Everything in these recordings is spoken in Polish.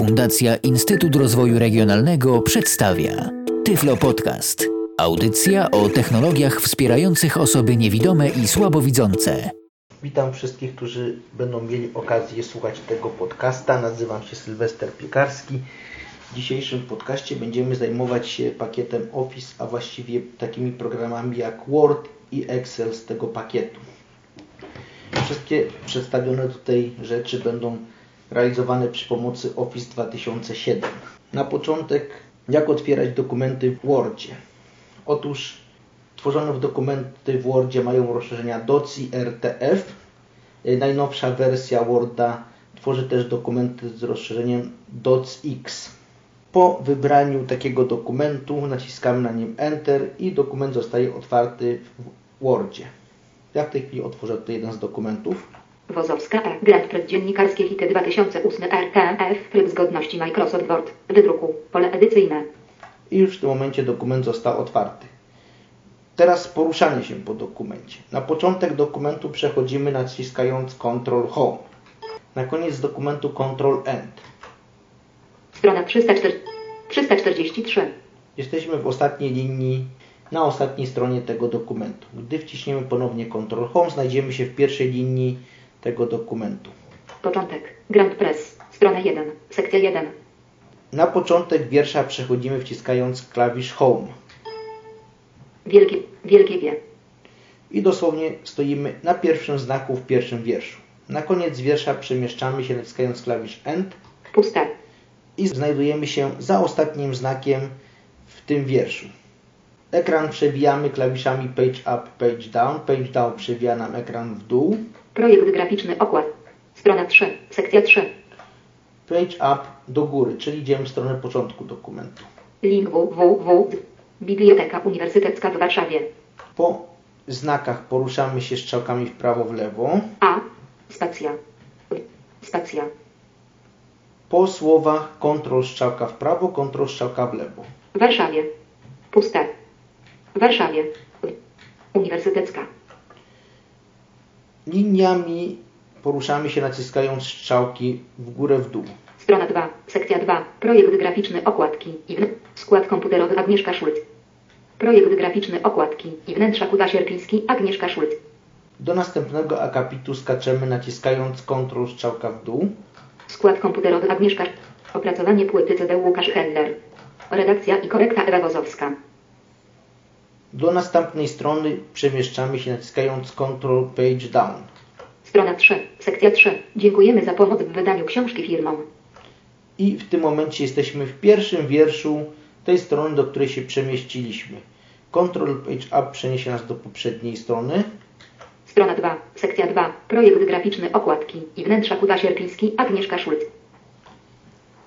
Fundacja Instytut Rozwoju Regionalnego przedstawia Tyflo Podcast. Audycja o technologiach wspierających osoby niewidome i słabowidzące. Witam wszystkich, którzy będą mieli okazję słuchać tego podcasta. Nazywam się Sylwester Piekarski. W dzisiejszym podcaście będziemy zajmować się pakietem Office, a właściwie takimi programami jak Word i Excel z tego pakietu. Wszystkie przedstawione tutaj rzeczy będą realizowane przy pomocy Office 2007. Na początek, jak otwierać dokumenty w Wordzie. Otóż tworzone w dokumenty w Wordzie mają rozszerzenia DOC i RTF. Najnowsza wersja Worda tworzy też dokumenty z rozszerzeniem DOCX. Po wybraniu takiego dokumentu naciskamy na nim Enter i dokument zostaje otwarty w Wordzie. Ja w tej chwili otworzę tutaj jeden z dokumentów. Wozowska E. Grand Prix Dziennikarskie HIT 2008 RTF. Tryb zgodności Microsoft Word. Wydruku. Pole edycyjne. I już w tym momencie dokument został otwarty. Teraz poruszanie się po dokumencie. Na początek dokumentu przechodzimy naciskając Ctrl Home. Na koniec dokumentu Ctrl End. Strona 304 343. Jesteśmy w ostatniej linii, na ostatniej stronie tego dokumentu. Gdy wciśniemy ponownie Ctrl Home, znajdziemy się w pierwszej linii tego dokumentu. Początek. Grand Press. Strona 1. Sekcja 1. Na początek wiersza przechodzimy wciskając klawisz Home. Wielkie, wielkie wie. I dosłownie stoimy na pierwszym znaku w pierwszym wierszu. Na koniec wiersza przemieszczamy się naciskając klawisz End Puste. i znajdujemy się za ostatnim znakiem w tym wierszu. Ekran przewijamy klawiszami Page Up, Page Down. Page Down przewija nam ekran w dół. Projekt graficzny okład. Strona 3. Sekcja 3. Page Up do góry, czyli idziemy w stronę początku dokumentu. Link www. Biblioteka Uniwersytecka w Warszawie. Po znakach poruszamy się strzałkami w prawo, w lewo. A. Spacja. Spacja. Po słowach Ctrl strzałka w prawo, Ctrl strzałka w lewo. W Warszawie. Puste. W Warszawie. Uniwersytecka. Liniami poruszamy się naciskając strzałki w górę, w dół. Strona 2. Sekcja 2. Projekt graficzny okładki i wn... skład komputerowy Agnieszka Szulc. Projekt graficzny okładki i wnętrza Kuba Sierpiński Agnieszka Szulc. Do następnego akapitu skaczemy naciskając Ctrl strzałka w dół. Skład komputerowy Agnieszka Opracowanie płyty CD Łukasz Heller. Redakcja i korekta Ewa Wozowska. Do następnej strony przemieszczamy się naciskając Ctrl Page Down. Strona 3. Sekcja 3. Dziękujemy za pomoc w wydaniu książki firmom. I w tym momencie jesteśmy w pierwszym wierszu tej strony, do której się przemieściliśmy. Ctrl Page Up przeniesie nas do poprzedniej strony. Strona 2. Sekcja 2. Projekt graficzny okładki i wnętrza Kuba Sierpiński Agnieszka Szulc.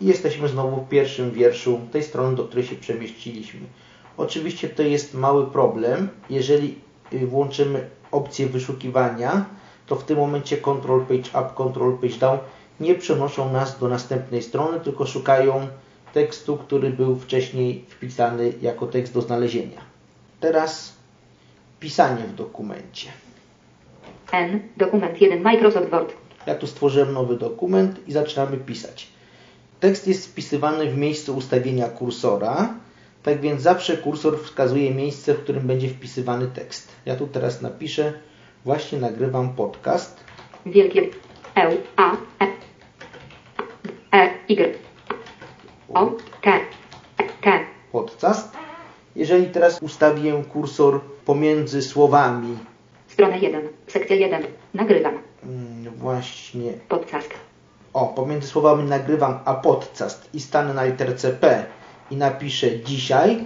I jesteśmy znowu w pierwszym wierszu tej strony, do której się przemieściliśmy. Oczywiście to jest mały problem. Jeżeli y, włączymy opcję wyszukiwania, to w tym momencie Ctrl Page Up, Ctrl Page Down nie przenoszą nas do następnej strony, tylko szukają tekstu, który był wcześniej wpisany jako tekst do znalezienia. Teraz pisanie w dokumencie. N. Dokument 1 Microsoft Word. Ja tu stworzyłem nowy dokument i zaczynamy pisać. Tekst jest wpisywany w miejscu ustawienia kursora, tak więc zawsze kursor wskazuje miejsce, w którym będzie wpisywany tekst. Ja tu teraz napiszę, właśnie nagrywam podcast. Wielkie E A E E Y O T T podcast. Jeżeli teraz ustawię kursor pomiędzy słowami, Strona 1. Sekcja 1. Nagrywam. mm, właśnie, Podcast. o, pomiędzy słowami nagrywam a podcast i stanę na literce P i napiszę dzisiaj,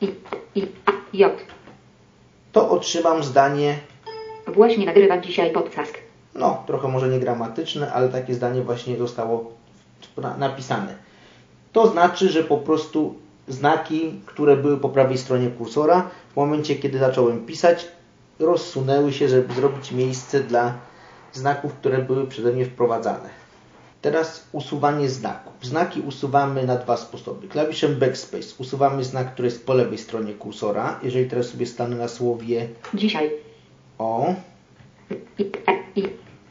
I I J. to otrzymam zdanie, Właśnie nagrywam dzisiaj podcast. no, trochę może niegramatyczne, ale takie zdanie właśnie zostało na- napisane. To znaczy, że po prostu znaki, które były po prawej stronie kursora, w momencie kiedy zacząłem pisać, rozsunęły się, żeby zrobić miejsce dla znaków, które były przeze mnie wprowadzane. Teraz usuwanie znaków. Znaki usuwamy na dwa sposoby. Klawiszem Backspace usuwamy znak, który jest po lewej stronie kursora. Jeżeli teraz sobie stanę na słowie Dzisiaj. O, I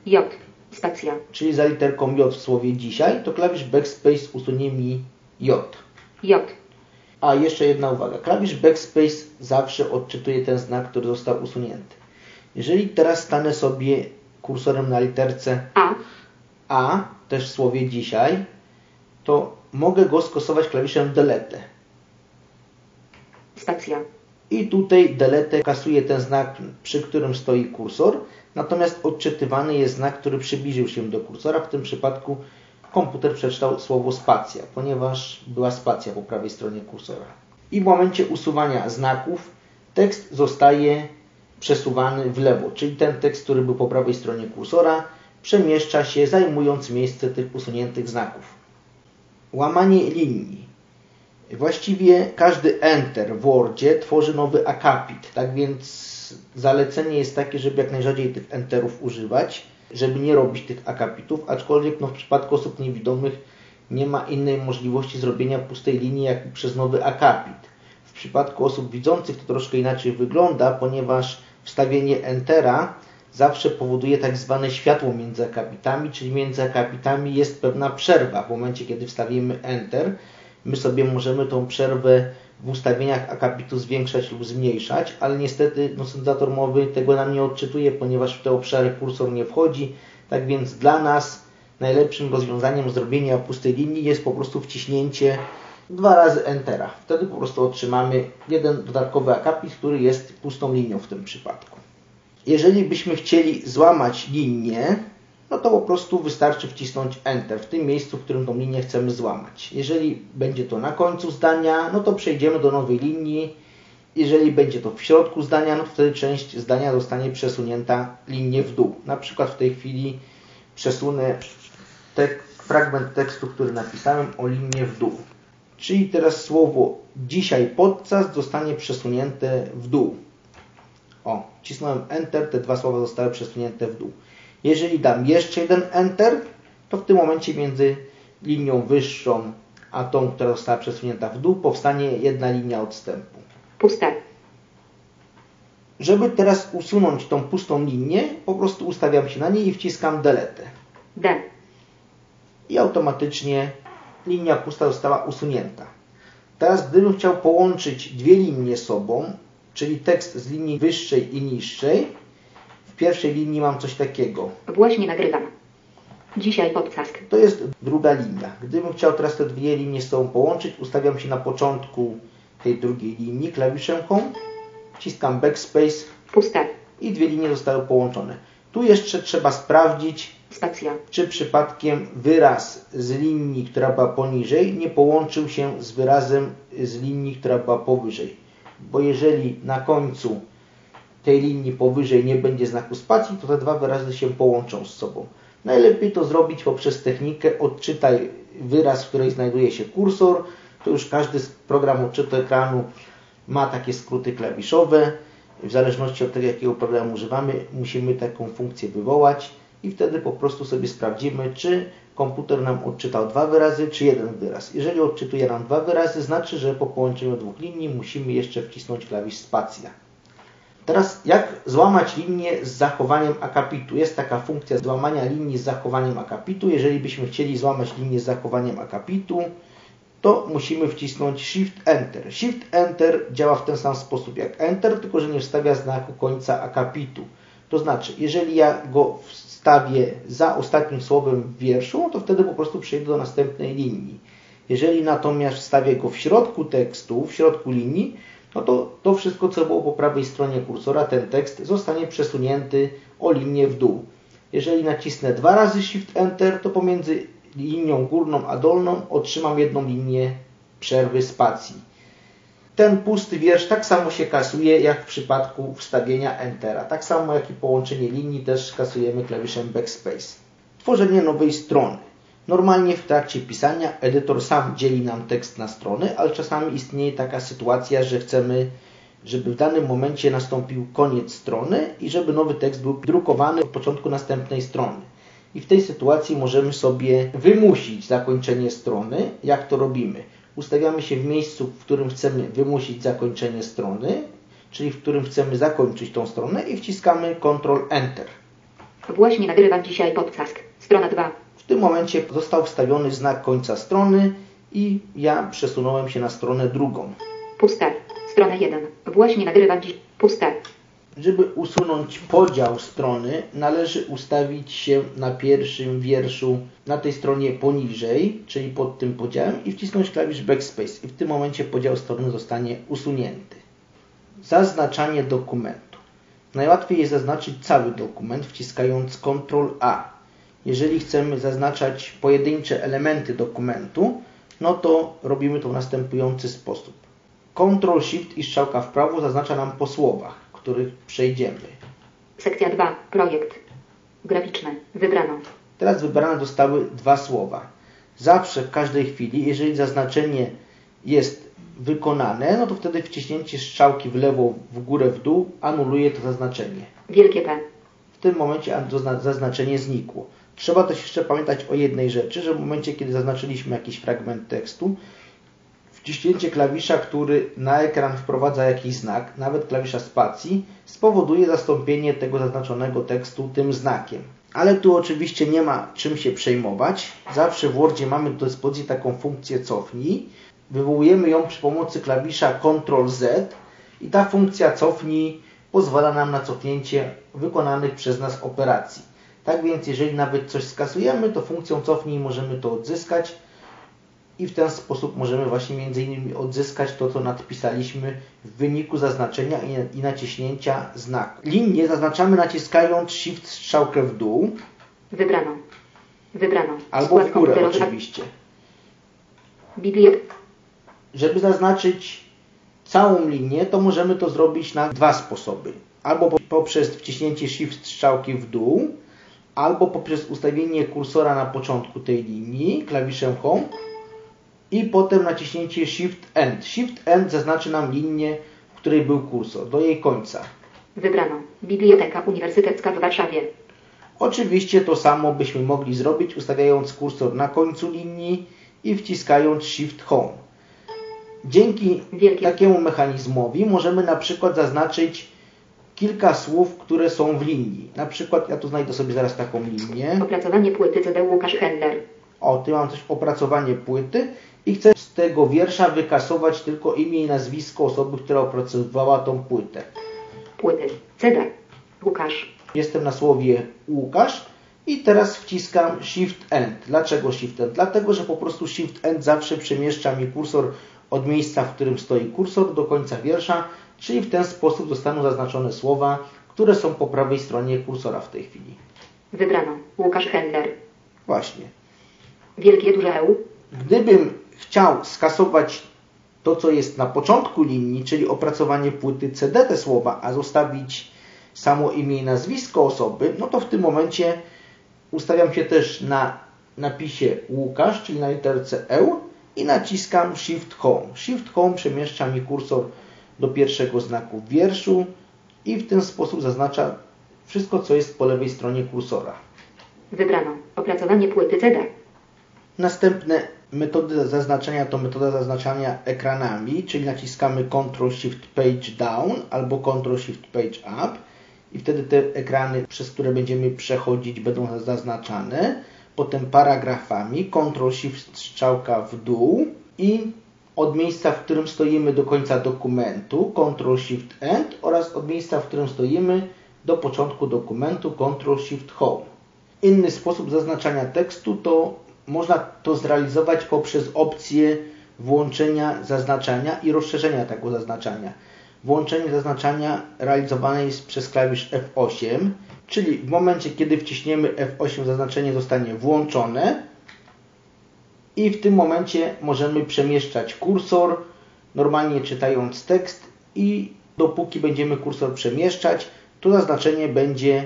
J. Spacja. czyli za literką J w słowie dzisiaj, to klawisz Backspace usunie mi J. J. A jeszcze jedna uwaga. Klawisz Backspace zawsze odczytuje ten znak, który został usunięty. Jeżeli teraz stanę sobie kursorem na literce A. A, też w słowie dzisiaj, to mogę go skosować klawiszem Delete. Spacja. I tutaj delete kasuje ten znak, przy którym stoi kursor, natomiast odczytywany jest znak, który przybliżył się do kursora. W tym przypadku komputer przeczytał słowo spacja, ponieważ była spacja po prawej stronie kursora. I w momencie usuwania znaków tekst zostaje przesuwany w lewo, czyli ten tekst, który był po prawej stronie kursora, przemieszcza się zajmując miejsce tych usuniętych znaków. Łamanie linii. Właściwie każdy Enter w Wordzie tworzy nowy akapit, tak więc zalecenie jest takie, żeby jak najrzadziej tych Enterów używać, żeby nie robić tych akapitów, aczkolwiek no, w przypadku osób niewidomych nie ma innej możliwości zrobienia pustej linii jak przez nowy akapit. W przypadku osób widzących to troszkę inaczej wygląda, ponieważ wstawienie Entera zawsze powoduje tak zwane światło między akapitami, czyli między akapitami jest pewna przerwa. W momencie, kiedy wstawimy Enter, my sobie możemy tą przerwę w ustawieniach akapitu zwiększać lub zmniejszać, ale niestety no, syntezator mowy tego nam nie odczytuje, ponieważ w te obszary kursor nie wchodzi. Tak więc dla nas najlepszym rozwiązaniem zrobienia pustej linii jest po prostu wciśnięcie dwa razy Entera. Wtedy po prostu otrzymamy jeden dodatkowy akapit, który jest pustą linią w tym przypadku. Jeżeli byśmy chcieli złamać linię, no to po prostu wystarczy wcisnąć Enter w tym miejscu, w którym tą linię chcemy złamać. Jeżeli będzie to na końcu zdania, no to przejdziemy do nowej linii. Jeżeli będzie to w środku zdania, no to wtedy część zdania zostanie przesunięta linię w dół. Na przykład w tej chwili przesunę tek fragment tekstu, który napisałem o linię w dół. Czyli teraz słowo dzisiaj podcast zostanie przesunięte w dół. O, cisnąłem Enter, te dwa słowa zostały przesunięte w dół. Jeżeli dam jeszcze jeden Enter, to w tym momencie między linią wyższą a tą, która została przesunięta w dół, powstanie jedna linia odstępu. Puste. Żeby teraz usunąć tą pustą linię, po prostu ustawiam się na niej i wciskam Delete. D. I automatycznie linia pusta została usunięta. Teraz gdybym chciał połączyć dwie linie sobą, czyli tekst z linii wyższej i niższej, w pierwszej linii mam coś takiego. Właśnie nagrywam. Dzisiaj podcast. To jest druga linia. Gdybym chciał teraz te dwie linie z sobą połączyć, ustawiam się na początku tej drugiej linii klawiszem Home, wciskam Backspace Puste. i dwie linie zostały połączone. Tu jeszcze trzeba sprawdzić, czy przypadkiem wyraz z linii, która była poniżej, nie połączył się z wyrazem z linii, która była powyżej. Bo jeżeli na końcu tej linii powyżej nie będzie znaku spacji, to te dwa wyrazy się połączą z sobą. Najlepiej to zrobić poprzez technikę odczytaj wyraz, w której znajduje się kursor. To już każdy program odczytu ekranu ma takie skróty klawiszowe. W zależności od tego, jakiego programu używamy, musimy taką funkcję wywołać i wtedy po prostu sobie sprawdzimy, czy komputer nam odczytał dwa wyrazy, czy jeden wyraz. Jeżeli odczytuje nam dwa wyrazy, znaczy, że po połączeniu dwóch linii musimy jeszcze wcisnąć klawisz spacja. Teraz jak złamać linię z zachowaniem akapitu? Jest taka funkcja złamania linii z zachowaniem akapitu. Jeżeli byśmy chcieli złamać linię z zachowaniem akapitu, to musimy wcisnąć Shift Enter. Shift Enter działa w ten sam sposób jak Enter, tylko że nie wstawia znaku końca akapitu. To znaczy, jeżeli ja go wstawię za ostatnim słowem w wierszu, to wtedy po prostu przejdę do następnej linii. Jeżeli natomiast wstawię go w środku tekstu, w środku linii, no to to wszystko, co było po prawej stronie kursora, ten tekst zostanie przesunięty o linię w dół. Jeżeli nacisnę dwa razy Shift Enter, to pomiędzy linią górną a dolną otrzymam jedną linię przerwy spacji. Ten pusty wiersz tak samo się kasuje jak w przypadku wstawienia Entera. Tak samo jak i połączenie linii też kasujemy klawiszem Backspace. Tworzenie nowej strony. Normalnie w trakcie pisania edytor sam dzieli nam tekst na strony, ale czasami istnieje taka sytuacja, że chcemy, żeby w danym momencie nastąpił koniec strony i żeby nowy tekst był drukowany od początku następnej strony. I w tej sytuacji możemy sobie wymusić zakończenie strony. Jak to robimy? Ustawiamy się w miejscu, w którym chcemy wymusić zakończenie strony, czyli w którym chcemy zakończyć tą stronę i wciskamy Ctrl Enter. Właśnie nagrywam dzisiaj podcast. Strona 2. W tym momencie został wstawiony znak końca strony i ja przesunąłem się na stronę drugą. Puste. Strona 1. Właśnie nagrywam dziś. Puste. Żeby usunąć podział strony, należy ustawić się na pierwszym wierszu na tej stronie poniżej, czyli pod tym podziałem i wcisnąć klawisz Backspace. I w tym momencie podział strony zostanie usunięty. Zaznaczanie dokumentu. Najłatwiej jest zaznaczyć cały dokument wciskając Ctrl A. Jeżeli chcemy zaznaczać pojedyncze elementy dokumentu, no to robimy to w następujący sposób. Ctrl Shift i strzałka w prawo zaznacza nam po słowach, których przejdziemy. Sekcja 2. Projekt. Graficzny. Wybrano. Teraz wybrane zostały dwa słowa. Zawsze, w każdej chwili, jeżeli zaznaczenie jest wykonane, no to wtedy wciśnięcie strzałki w lewo, w górę, w dół anuluje to zaznaczenie. Wielkie P. W tym momencie zazna- zaznaczenie znikło. Trzeba też jeszcze pamiętać o jednej rzeczy, że w momencie, kiedy zaznaczyliśmy jakiś fragment tekstu, wciśnięcie klawisza, który na ekran wprowadza jakiś znak, nawet klawisza spacji, spowoduje zastąpienie tego zaznaczonego tekstu tym znakiem. Ale tu oczywiście nie ma czym się przejmować. Zawsze w Wordzie mamy do dyspozycji taką funkcję cofnij. Wywołujemy ją przy pomocy klawisza Ctrl Z i ta funkcja cofnij pozwala nam na cofnięcie wykonanych przez nas operacji. Tak więc jeżeli nawet coś skasujemy, to funkcją cofnij możemy to odzyskać i w ten sposób możemy właśnie między innymi odzyskać to, co nadpisaliśmy w wyniku zaznaczenia i, naciśnięcia znaku. Linię zaznaczamy naciskając Shift strzałkę w dół Wybrano. Wybrano. albo w górę oczywiście. Bibliot. Żeby zaznaczyć całą linię, to możemy to zrobić na dwa sposoby. Albo po- poprzez wciśnięcie Shift strzałki w dół, albo poprzez ustawienie kursora na początku tej linii klawiszem Home i potem naciśnięcie Shift End. Shift End zaznaczy nam linię, w której był kursor, do jej końca. Wybrano. Biblioteka Uniwersytecka w Warszawie. Oczywiście to samo byśmy mogli zrobić, ustawiając kursor na końcu linii i wciskając Shift Home. Dzięki Wielkie. takiemu mechanizmowi możemy na przykład zaznaczyć kilka słów, które są w linii. Na przykład ja tu znajdę sobie zaraz taką linię. Opracowanie płyty CD Łukasz Hender. O, tu mam coś opracowanie płyty i chcę z tego wiersza wykasować tylko imię i nazwisko osoby, która opracowywała tą płytę. Płyty. CD. Łukasz. Jestem na słowie Łukasz i teraz wciskam Shift End. Dlaczego Shift End? Dlatego, że po prostu Shift End zawsze przemieszcza mi kursor od miejsca, w którym stoi kursor do końca wiersza, czyli w ten sposób zostaną zaznaczone słowa, które są po prawej stronie kursora w tej chwili. Wybrano. Łukasz Hender. Właśnie. Wielkie duże E. Gdybym chciał skasować to, co jest na początku linii, czyli opracowanie płyty CD te słowa, a zostawić samo imię i nazwisko osoby, no to w tym momencie ustawiam się też na napisie Łukasz, czyli na literce E i naciskam Shift Home. Shift Home przemieszcza mi kursor do pierwszego znaku wierszu i w ten sposób zaznacza wszystko, co jest po lewej stronie kursora. Wybrano. Opracowanie płyty CD. Następne metody zaznaczenia to metoda zaznaczania ekranami, czyli naciskamy Ctrl Shift Page Down albo Ctrl Shift Page Up i wtedy te ekrany, przez które będziemy przechodzić, będą zaznaczane. Potem paragrafami Ctrl Shift strzałka w dół i od miejsca, w którym stoimy do końca dokumentu Ctrl Shift End oraz od miejsca, w którym stoimy do początku dokumentu Ctrl Shift Home. Inny sposób zaznaczania tekstu to można to zrealizować poprzez opcję włączenia zaznaczania i rozszerzenia tego zaznaczania. Włączenie zaznaczania realizowane jest przez klawisz F8, czyli w momencie, kiedy wciśniemy F8, zaznaczenie zostanie włączone i w tym momencie możemy przemieszczać kursor, normalnie czytając tekst i dopóki będziemy kursor przemieszczać, to zaznaczenie będzie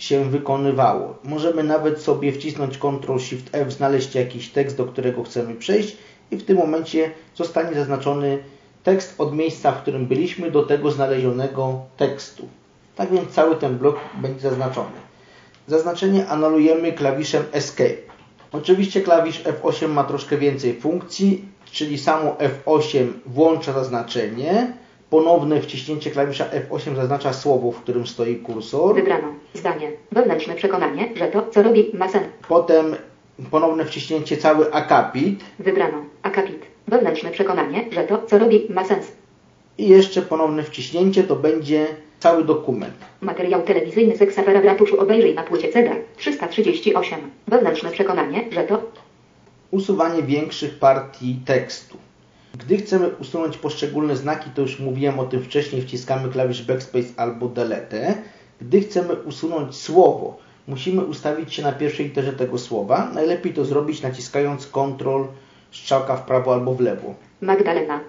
się wykonywało. Możemy nawet sobie wcisnąć Ctrl Shift F, znaleźć jakiś tekst, do którego chcemy przejść i w tym momencie zostanie zaznaczony tekst od miejsca, w którym byliśmy, do tego znalezionego tekstu. Tak więc cały ten blok będzie zaznaczony. Zaznaczenie anulujemy klawiszem Escape. Oczywiście klawisz F8 ma troszkę więcej funkcji, czyli samo F8 włącza zaznaczenie, Ponowne wciśnięcie klawisza F8 zaznacza słowo, w którym stoi kursor. Wybrano. Zdanie. Wewnętrzne przekonanie, że to, co robi, ma sens. Potem ponowne wciśnięcie cały akapit. Wybrano. Akapit. Wewnętrzne przekonanie, że to, co robi, ma sens. I jeszcze ponowne wciśnięcie to będzie cały dokument. Materiał telewizyjny seksafera w ratuszu obejrzyj na płycie CD 338. Wewnętrzne przekonanie, że to Usuwanie większych partii tekstu. Gdy chcemy usunąć poszczególne znaki, to już mówiłem o tym wcześniej, wciskamy klawisz Backspace albo Delete. Gdy chcemy usunąć słowo, musimy ustawić się na pierwszej literze tego słowa. Najlepiej to zrobić naciskając Ctrl, strzałka w prawo albo w lewo. Magdalena.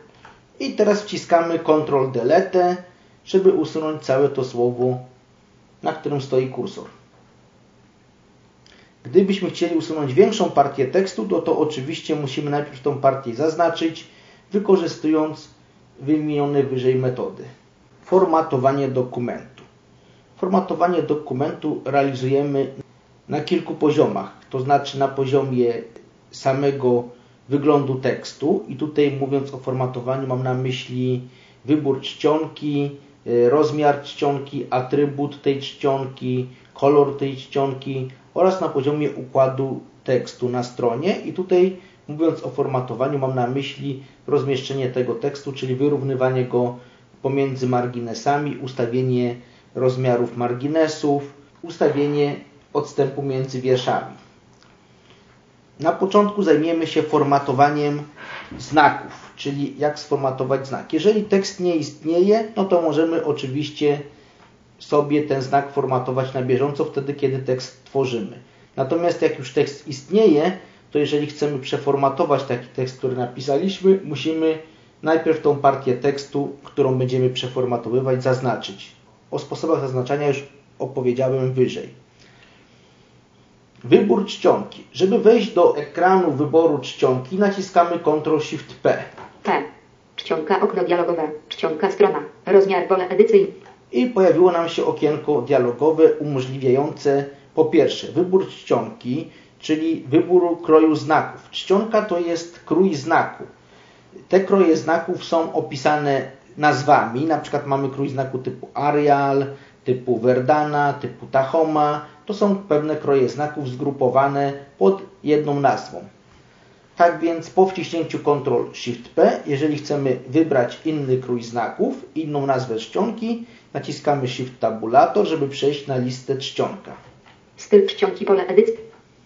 I teraz wciskamy Ctrl Delete, żeby usunąć całe to słowo, na którym stoi kursor. Gdybyśmy chcieli usunąć większą partię tekstu, to to oczywiście musimy najpierw tą partię zaznaczyć, wykorzystując wymienione wyżej metody. Formatowanie dokumentu. Formatowanie dokumentu realizujemy na kilku poziomach, to znaczy na poziomie samego wyglądu tekstu i tutaj mówiąc o formatowaniu mam na myśli wybór czcionki, y, rozmiar czcionki, atrybut tej czcionki, kolor tej czcionki oraz na poziomie układu tekstu na stronie i tutaj mówiąc o formatowaniu mam na myśli rozmieszczenie tego tekstu, czyli wyrównywanie go pomiędzy marginesami, ustawienie rozmiarów marginesów, ustawienie odstępu między wierszami. Na początku zajmiemy się formatowaniem znaków, czyli jak sformatować znak. Jeżeli tekst nie istnieje, no to możemy oczywiście sobie ten znak formatować na bieżąco wtedy, kiedy tekst tworzymy. Natomiast jak już tekst istnieje, to jeżeli chcemy przeformatować taki tekst, który napisaliśmy, musimy najpierw tą partię tekstu, którą będziemy przeformatowywać, zaznaczyć. O sposobach zaznaczania już opowiedziałem wyżej. Wybór czcionki. Żeby wejść do ekranu wyboru czcionki, naciskamy Ctrl-Shift-P. P. Czcionka okno dialogowe. Czcionka strona. Rozmiar pole edycyjny. I pojawiło nam się okienko dialogowe umożliwiające po pierwsze wybór czcionki, czyli wybór kroju znaków. Czcionka to jest krój znaku. Te kroje znaków są opisane nazwami, na przykład mamy krój znaku typu Arial, typu Verdana, typu Tahoma. To są pewne kroje znaków zgrupowane pod jedną nazwą. Tak więc po wciśnięciu Ctrl-Shift-P, jeżeli chcemy wybrać inny krój znaków, inną nazwę czcionki, naciskamy Shift Tabulator, żeby przejść na listę czcionka. Styl czcionki pole edycji.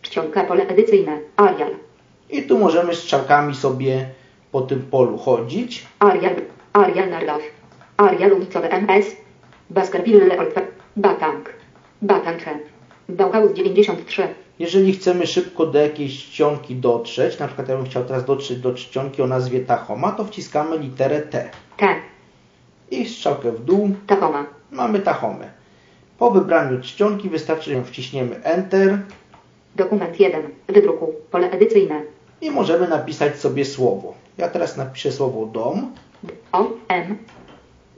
Czcionka pole edycyjne. Arial. I tu możemy strzałkami sobie po tym polu chodzić. Arial. Arial Narlow. Arial ulicowe MS. Baskerville Old Batang. Batancze. Bauhaus 93. Jeżeli chcemy szybko do jakiejś czcionki dotrzeć, na przykład ja bym chciał teraz dotrzeć do czcionki o nazwie Tahoma, to wciskamy literę T. T. I strzałkę w dół Tahoma. mamy Tahomę. Po wybraniu czcionki wystarczy, że wciśniemy Enter Dokument 1. Wydruku. Pole edycyjne. i możemy napisać sobie słowo. Ja teraz napiszę słowo dom O. M.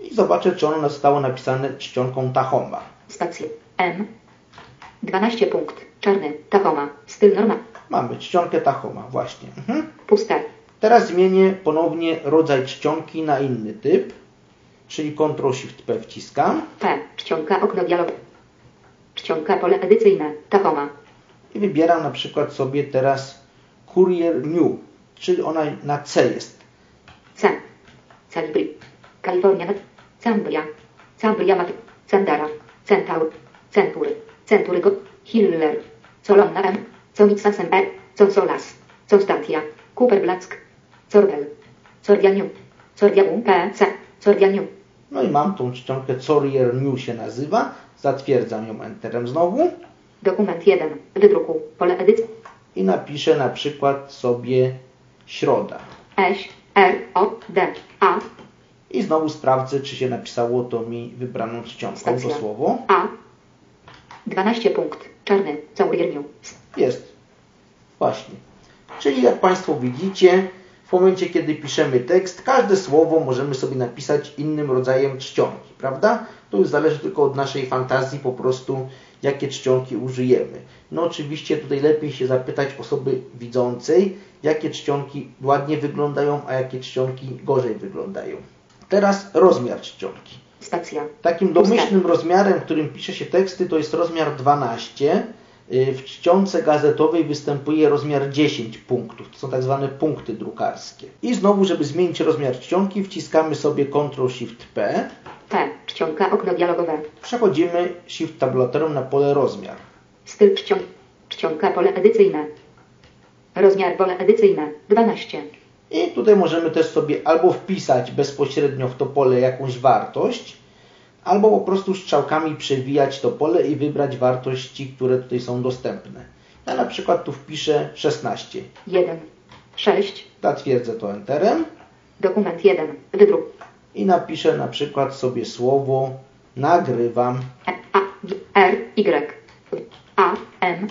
i zobaczę, czy ono zostało napisane czcionką Tahoma. Stacje. M. 12 punkt. Czarny. Tahoma. Styl norma. Mamy czcionkę Tahoma, właśnie. Mhm. Puste. Teraz zmienię ponownie rodzaj czcionki na inny typ, czyli Ctrl-Shift-P wciskam P. Czcionka okno dialog. Czcionka pole edycyjne. Tahoma. i wybieram na przykład sobie teraz Courier New, czyli ona na C jest. C. Calibri. Kalifornia. Cambria. Cambria Mat. Cendara. Centaur. Century. Centurygo. Hiller. Colonna M. Comixasem E. Consolas. Constantia. Cooper Black. Corbel. Cordianium. Cordianium. P. C. Cordianium. No i mam tą czcionkę Courier New się nazywa. Zatwierdzam ją Enterem znowu Dokument 1. Wydruku. Pole edycji. i napiszę na przykład sobie środa. S. R. O. D. A. I znowu sprawdzę, czy się napisało to mi wybraną czcionką to słowo. A. 12 punkt. Czarny. Caurierniu. Jest. Właśnie. Czyli jak Państwo widzicie, w momencie, kiedy piszemy tekst, każde słowo możemy sobie napisać innym rodzajem czcionki, prawda? To już zależy tylko od naszej fantazji po prostu, jakie czcionki użyjemy. No oczywiście tutaj lepiej się zapytać osoby widzącej, jakie czcionki ładnie wyglądają, a jakie czcionki gorzej wyglądają. Teraz rozmiar czcionki. Spacja. Takim domyślnym rozmiarem, którym pisze się teksty, to jest rozmiar 12. Y, W czcionce gazetowej występuje rozmiar 10 punktów. To są tak zwane punkty drukarskie. I znowu, żeby zmienić rozmiar czcionki, wciskamy sobie Ctrl-Shift-P. P. Czcionka okno dialogowe. Przechodzimy Shift tabulatorem na pole rozmiar. Styl czcion... czcionka pole edycyjne. Rozmiar pole edycyjne 12. I tutaj możemy też sobie albo wpisać bezpośrednio w to pole jakąś wartość, albo po prostu strzałkami przewijać to pole i wybrać wartości, które tutaj są dostępne. Ja na przykład tu wpiszę 16. 1. 6. Zatwierdzę to Enterem Dokument 1. Wydruk. i napiszę na przykład sobie słowo nagrywam. E, A, R, Y. A, M.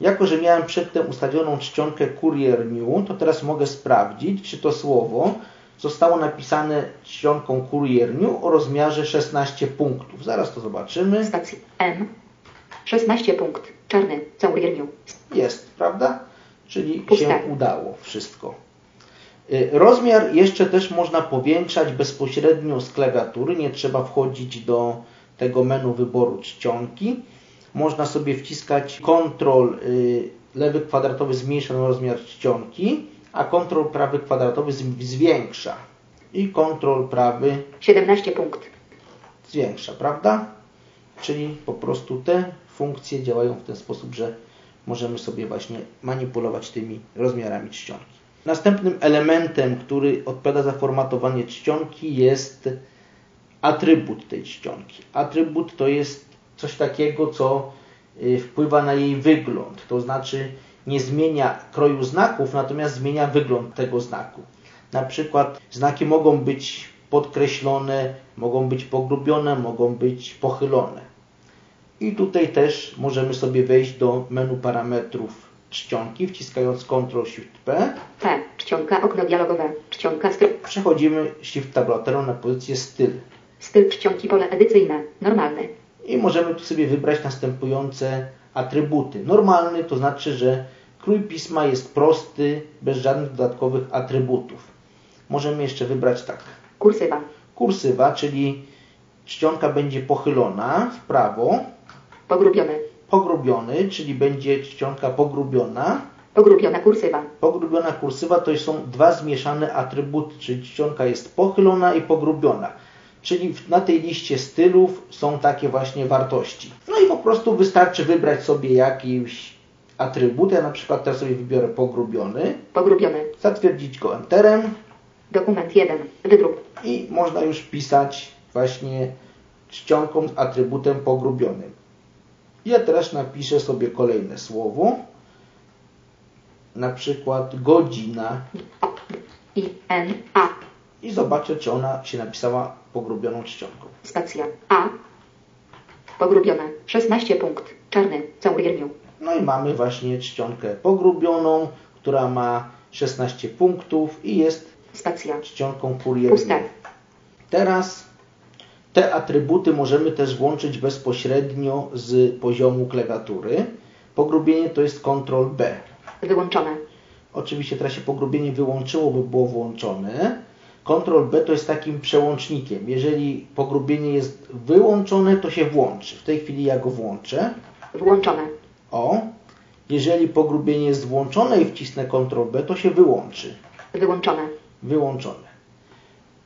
Jako, że miałem przedtem ustawioną czcionkę Courier New, to teraz mogę sprawdzić, czy to słowo zostało napisane czcionką Courier New o rozmiarze 16 punktów. Zaraz to zobaczymy. Stacja M. 16 punkt. Czarny. Caurier Jest, prawda? Czyli Puste. się udało wszystko. Y, Rozmiar jeszcze też można powiększać bezpośrednio z klawiatury. Nie trzeba wchodzić do tego menu wyboru czcionki. Można sobie wciskać Ctrl y, lewy kwadratowy zmniejsza na rozmiar czcionki, a Ctrl prawy kwadratowy zwiększa. I Ctrl prawy 17 punkt. zwiększa, prawda? Czyli po prostu te funkcje działają w ten sposób, że możemy sobie właśnie manipulować tymi rozmiarami czcionki. Następnym elementem, który odpowiada za formatowanie czcionki jest atrybut tej czcionki. Atrybut to jest coś takiego, co y, wpływa na jej wygląd, to znaczy nie zmienia kroju znaków, natomiast zmienia wygląd tego znaku. Na przykład znaki mogą być podkreślone, mogą być pogrubione, mogą być pochylone. I tutaj też możemy sobie wejść do menu parametrów czcionki, wciskając Ctrl-Shift-P. P. Czcionka okno dialogowe. Czcionka styl. Przechodzimy Shift tabulatorem na pozycję styl. Styl czcionki pole edycyjne. Normalny. I możemy tu sobie wybrać następujące atrybuty. Normalny to znaczy, że krój pisma jest prosty, bez żadnych dodatkowych atrybutów. Możemy jeszcze wybrać tak. Kursywa. Kursywa, czyli czcionka będzie pochylona w prawo, Pogrubiony. pogrubiony, czyli będzie czcionka pogrubiona. Pogrubiona kursywa. Pogrubiona kursywa to są dwa zmieszane atrybuty, czyli czcionka jest pochylona i pogrubiona. Czyli na tej liście stylów są takie właśnie wartości. No i po prostu wystarczy wybrać sobie jakiś atrybut. Ja na przykład teraz sobie wybiorę pogrubiony, Pogrubiony. zatwierdzić go Enterem Dokument 1. Wydruk. i można już pisać właśnie czcionką z atrybutem pogrubionym. Ja teraz napiszę sobie kolejne słowo, na przykład godzina I, N, A. i zobaczę, czy ona się napisała pogrubioną czcionką. Stacja A. Pogrubione. 16 punkt. Czarny. Caurier No i mamy właśnie czcionkę pogrubioną, która ma 16 punktów i jest Stacja. czcionką. Puste. Teraz te atrybuty możemy też włączyć bezpośrednio z poziomu klawiatury. Pogrubienie to jest Ctrl B. Wyłączone. Oczywiście teraz się pogrubienie wyłączyło, by było włączone. Ctrl B to jest takim przełącznikiem. Jeżeli pogrubienie jest wyłączone, to się włączy. W tej chwili ja go włączę. Włączone. O. Jeżeli pogrubienie jest włączone i wcisnę Ctrl B, to się wyłączy. Wyłączone. Wyłączone.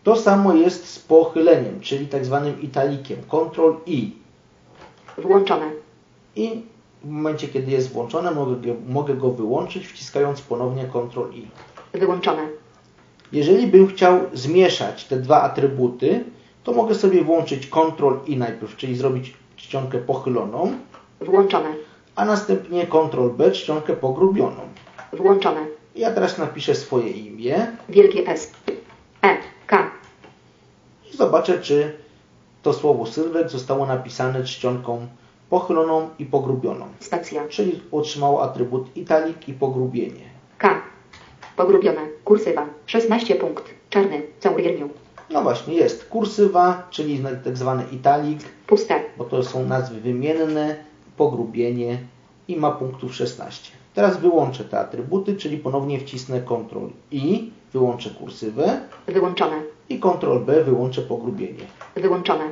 To samo jest z pochyleniem, czyli tak zwanym italikiem. Ctrl I. Włączone. I w momencie, kiedy jest włączone, mogę go, mogę go wyłączyć, wciskając ponownie Ctrl I. Wyłączone. Jeżeli bym chciał zmieszać te dwa atrybuty, to mogę sobie włączyć Ctrl I najpierw, czyli zrobić czcionkę pochyloną, Włączone. a następnie Ctrl B czcionkę pogrubioną. Włączone. Ja teraz napiszę swoje imię Wielkie S. E. K. i zobaczę, czy to słowo Sylwek zostało napisane czcionką pochyloną i pogrubioną. Stacja. Czyli otrzymało atrybut italik i pogrubienie. K. Pogrubione. Kursywa. 16 punkt. Czarny. Caurier No właśnie, jest kursywa, czyli tak zwany italik, Puste. bo to są nazwy wymienne, pogrubienie i ma punktów 16. Teraz wyłączę te atrybuty, czyli ponownie wcisnę Ctrl I, wyłączę kursywę Wyłączone. i Ctrl B wyłączę pogrubienie. Wyłączone.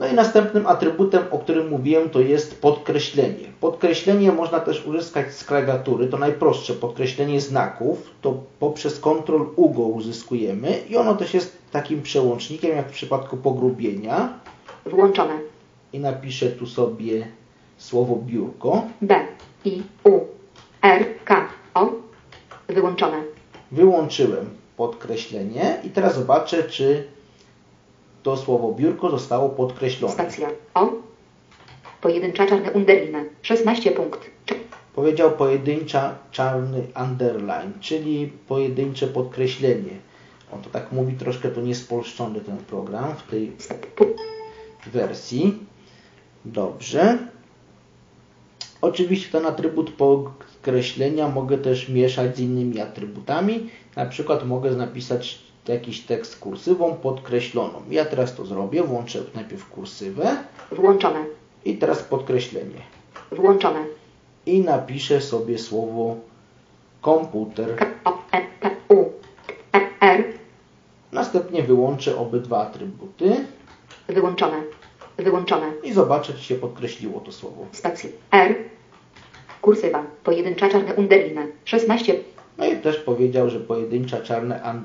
No i następnym atrybutem, o którym mówiłem, to jest podkreślenie. Podkreślenie można też uzyskać z klawiatury, to najprostsze podkreślenie znaków, to poprzez Ctrl U go uzyskujemy i ono też jest takim przełącznikiem, jak w przypadku pogrubienia. Włączone. I napiszę tu sobie słowo biurko. B. I. U. R. K. O. Wyłączone. Wyłączyłem podkreślenie i teraz zobaczę, czy to słowo biurko zostało podkreślone. Stacja. O. Pojedyncza czarne underline. 16 punkt. Powiedział pojedyncza czarny underline, czyli pojedyncze podkreślenie. On to tak mówi troszkę to niespolszczony ten program w tej wersji. Dobrze. Oczywiście ten atrybut podkreślenia mogę też mieszać z innymi atrybutami. Na przykład mogę napisać jakiś tekst kursywą podkreśloną. Ja teraz to zrobię. Włączę najpierw kursywę Włączone. i teraz podkreślenie. Włączone. I napiszę sobie słowo komputer. E. E. R. Następnie wyłączę obydwa atrybuty Wyłączone. Wyłączone. i zobaczę, czy się podkreśliło to słowo. Stacji. R. Kursywa. Pojedyncza czarne underline. 16. No i też powiedział, że pojedyncza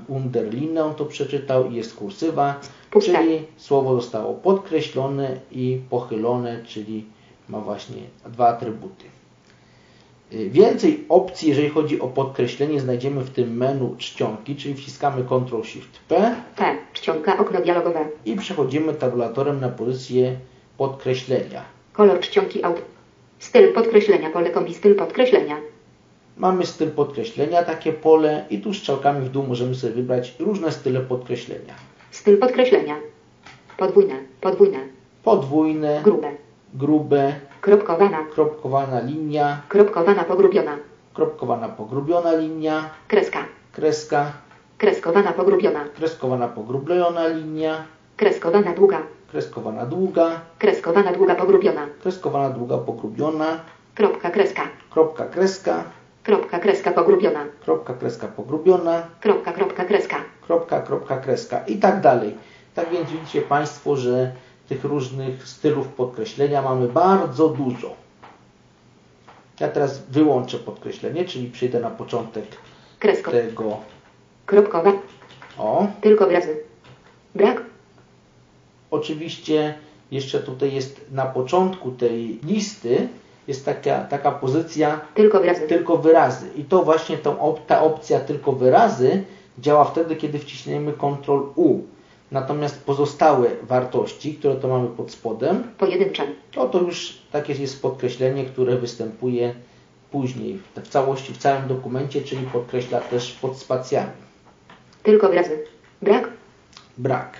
underline, on to przeczytał i jest kursywa, Puste. czyli słowo zostało podkreślone i pochylone, czyli ma właśnie dwa atrybuty. Y, Więcej opcji, jeżeli chodzi o podkreślenie, znajdziemy w tym menu czcionki, czyli wciskamy Ctrl-Shift-P P. Czcionka. Okno dialogowe. i przechodzimy tabulatorem na pozycję podkreślenia. Kolor czcionki. Styl podkreślenia. Pole kombi. Styl podkreślenia. Mamy styl podkreślenia, takie pole i tu strzałkami w dół możemy sobie wybrać różne style podkreślenia. Styl podkreślenia. Podwójne. Podwójne. Podwójne, Grube. grube, Kropkowana. kropkowana linia, Kropkowana pogrubiona. kropkowana pogrubiona linia, Kreska. kreska, Kreskowana pogrubiona. kreskowana pogrubiona linia, Kreskowana długa. kreskowana długa, Kreskowana długa pogrubiona. kreskowana długa pogrubiona, Kropka kreska. kropka kreska, Kropka kreska pogrubiona. kropka kreska pogrubiona, Kropka kropka kreska. kropka, kropka, kreska i tak dalej. Tak więc widzicie Państwo, że tych różnych stylów podkreślenia mamy bardzo dużo. Ja teraz wyłączę podkreślenie, czyli przyjdę na początek Kresko. tego. Kropkowa. O, Tylko wyrazy. Brak. oczywiście jeszcze tutaj jest na początku tej listy jest taka, taka pozycja Tylko wyrazy. tylko wyrazy. I to właśnie tą, ta opcja tylko wyrazy działa wtedy, kiedy wciśniemy Ctrl U. Natomiast pozostałe wartości, które to mamy pod spodem, Pojedyncze. to to już takie jest podkreślenie, które występuje później w- w całości, w całym dokumencie, czyli podkreśla też pod spacjami. Tylko wyrazy. Brak. Brak.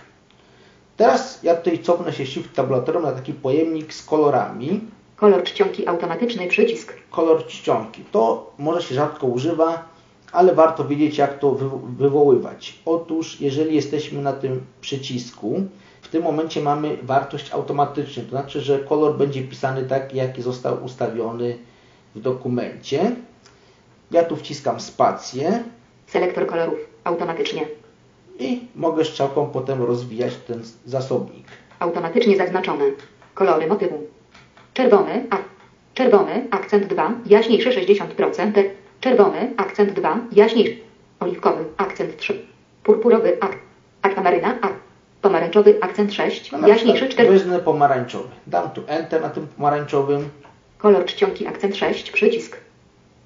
Teraz ja tutaj cofnę się shift tabulatorem na taki pojemnik z kolorami. Kolor czcionki automatyczny przycisk. kolor czcionki. To może się rzadko używa, ale warto wiedzieć, jak to wy wywoływać. Otóż, jeżeli jesteśmy na tym przycisku, w tym momencie mamy wartość automatyczną, to znaczy, że kolor będzie pisany tak, jaki został ustawiony w dokumencie. Ja tu wciskam spację Selektor kolorów. Automatycznie. i mogę strzałką potem rozwijać ten zasobnik. Automatycznie zaznaczone. Kolory motywu. Czerwony, a czerwony, akcent 2, jaśniejszy 60%, czerwony, akcent 2, jaśniejszy, oliwkowy, akcent 3, purpurowy, ak, akwamaryna, a pomarańczowy, akcent 6, No jaśniejszy przykład 4, Wezmę pomarańczowy. Dam tu Enter na tym pomarańczowym. kolor czcionki, akcent 6, przycisk,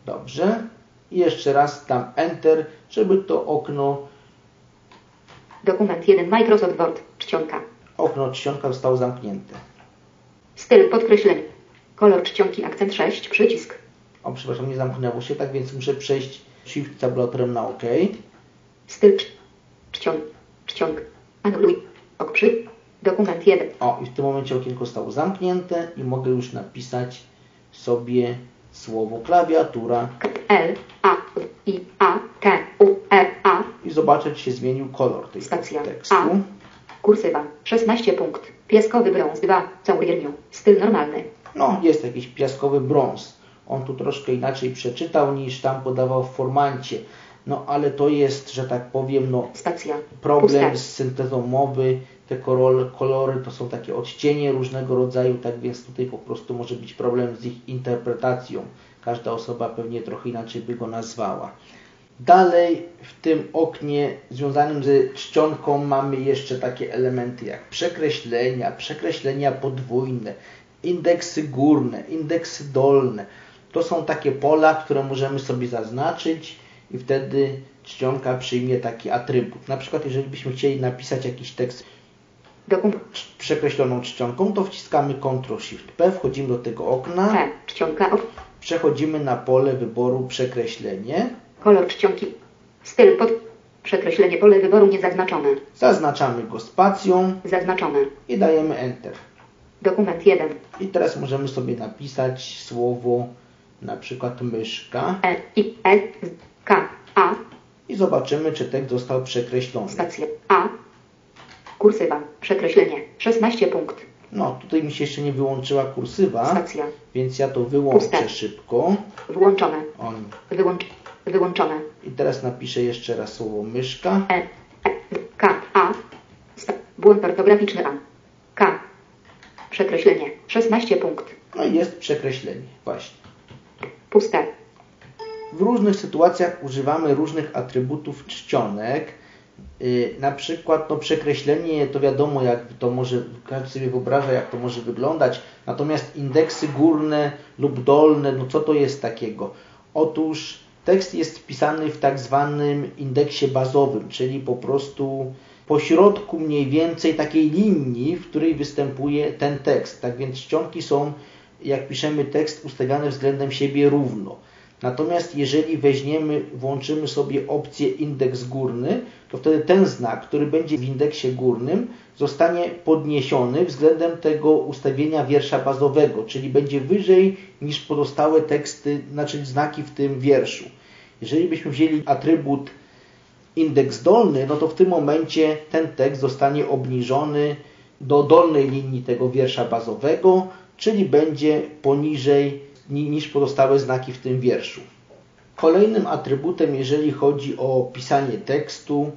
Dobrze. I jeszcze raz dam Enter, żeby to okno, dokument 1, Microsoft Word, czcionka, okno czcionka zostało zamknięte. Styl podkreślenia, kolor czcionki, akcent 6, przycisk, O, przepraszam, nie zamknęło się, tak więc muszę przejść Shift tabulatorem na OK. styl cz- czciąg, czciąg, anuluj, ok przy, dokument 1, O, i w tym momencie okienko zostało zamknięte i mogę już napisać sobie słowo klawiatura. K, L, A, I, A, T, U, R, A, i zobaczę, czy się zmienił kolor tej Stacja tekstu. A. Kursywa. 16 punkt. Pieskowy brąz 2. Caurierniu. Styl normalny. No, jest jakiś piaskowy brąz. On tu troszkę inaczej przeczytał niż tam podawał w formancie. no ale to jest, że tak powiem, no Spacja. problem Puste. z syntezą mowy, te kolory to są takie odcienie różnego rodzaju, tak więc tutaj po prostu może być problem z ich interpretacją. Każda osoba pewnie trochę inaczej by go nazwała. Dalej w tym oknie związanym ze czcionką mamy jeszcze takie elementy jak przekreślenia, przekreślenia podwójne, indeksy górne, indeksy dolne. To są takie pola, które możemy sobie zaznaczyć i wtedy czcionka przyjmie taki atrybut. Na przykład jeżeli byśmy chcieli napisać jakiś tekst Dokument. przekreśloną czcionką, to wciskamy Ctrl-Shift-P, wchodzimy do tego okna, P. Czcionka. Ok. przechodzimy na pole wyboru przekreślenie, Kolor czcionki. Styl pod. Przekreślenie pole wyboru niezaznaczone. zaznaczamy go spacją Zaznaczone. i dajemy Enter. Dokument 1. I teraz możemy sobie napisać słowo na przykład myszka E. I. E. K. A. i zobaczymy, czy tekst został przekreślony. Spacja. A. Kursywa. Przekreślenie. 16 punkt. No, tutaj mi się jeszcze nie wyłączyła kursywa, więc ja to wyłączę Puste. szybko. Włączone. On. Wyłącz. Wyłączone. I teraz napiszę jeszcze raz słowo myszka. E. E. K. A. Błąd ortograficzny A. K. Przekreślenie. 16 punkt. No i jest przekreślenie. Właśnie. Puste. W różnych sytuacjach używamy różnych atrybutów czcionek. Yy, na przykład no, przekreślenie to wiadomo jak to może, każdy sobie wyobraża jak to może wyglądać. Natomiast indeksy górne lub dolne, no co to jest takiego? Otóż tekst jest wpisany w tak zwanym indeksie bazowym, czyli po prostu po środku mniej więcej takiej linii, w której występuje ten tekst. Tak więc czcionki są, jak piszemy tekst, ustawiane względem siebie równo. Natomiast jeżeli weźmiemy, włączymy sobie opcję indeks górny, to wtedy ten znak, który będzie w indeksie górnym, zostanie podniesiony względem tego ustawienia wiersza bazowego, czyli będzie wyżej niż pozostałe teksty, znaczy znaki w tym wierszu. Jeżeli byśmy wzięli atrybut indeks dolny, no to w tym momencie ten tekst zostanie obniżony do dolnej linii tego wiersza bazowego, czyli będzie poniżej ni- niż pozostałe znaki w tym wierszu. Kolejnym atrybutem, jeżeli chodzi o pisanie tekstu,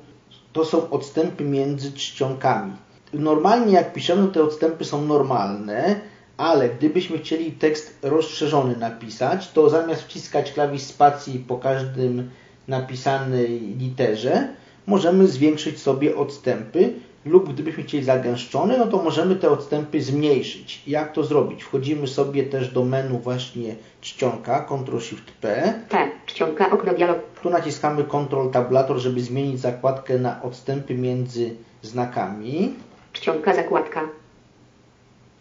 to są odstępy między czcionkami. Normalnie jak piszemy, te odstępy są normalne, ale gdybyśmy chcieli tekst rozszerzony napisać, to zamiast wciskać klawisz spacji po każdym napisanej literze, możemy zwiększyć sobie odstępy lub gdybyśmy chcieli zagęszczony, no to możemy te odstępy zmniejszyć. Jak to zrobić? Wchodzimy sobie też do menu właśnie czcionka, Ctrl-Shift-P. P. Czcionka. Okno dialog. Tu naciskamy Ctrl Tabulator, żeby zmienić zakładkę na odstępy między znakami. Czcionka. Zakładka.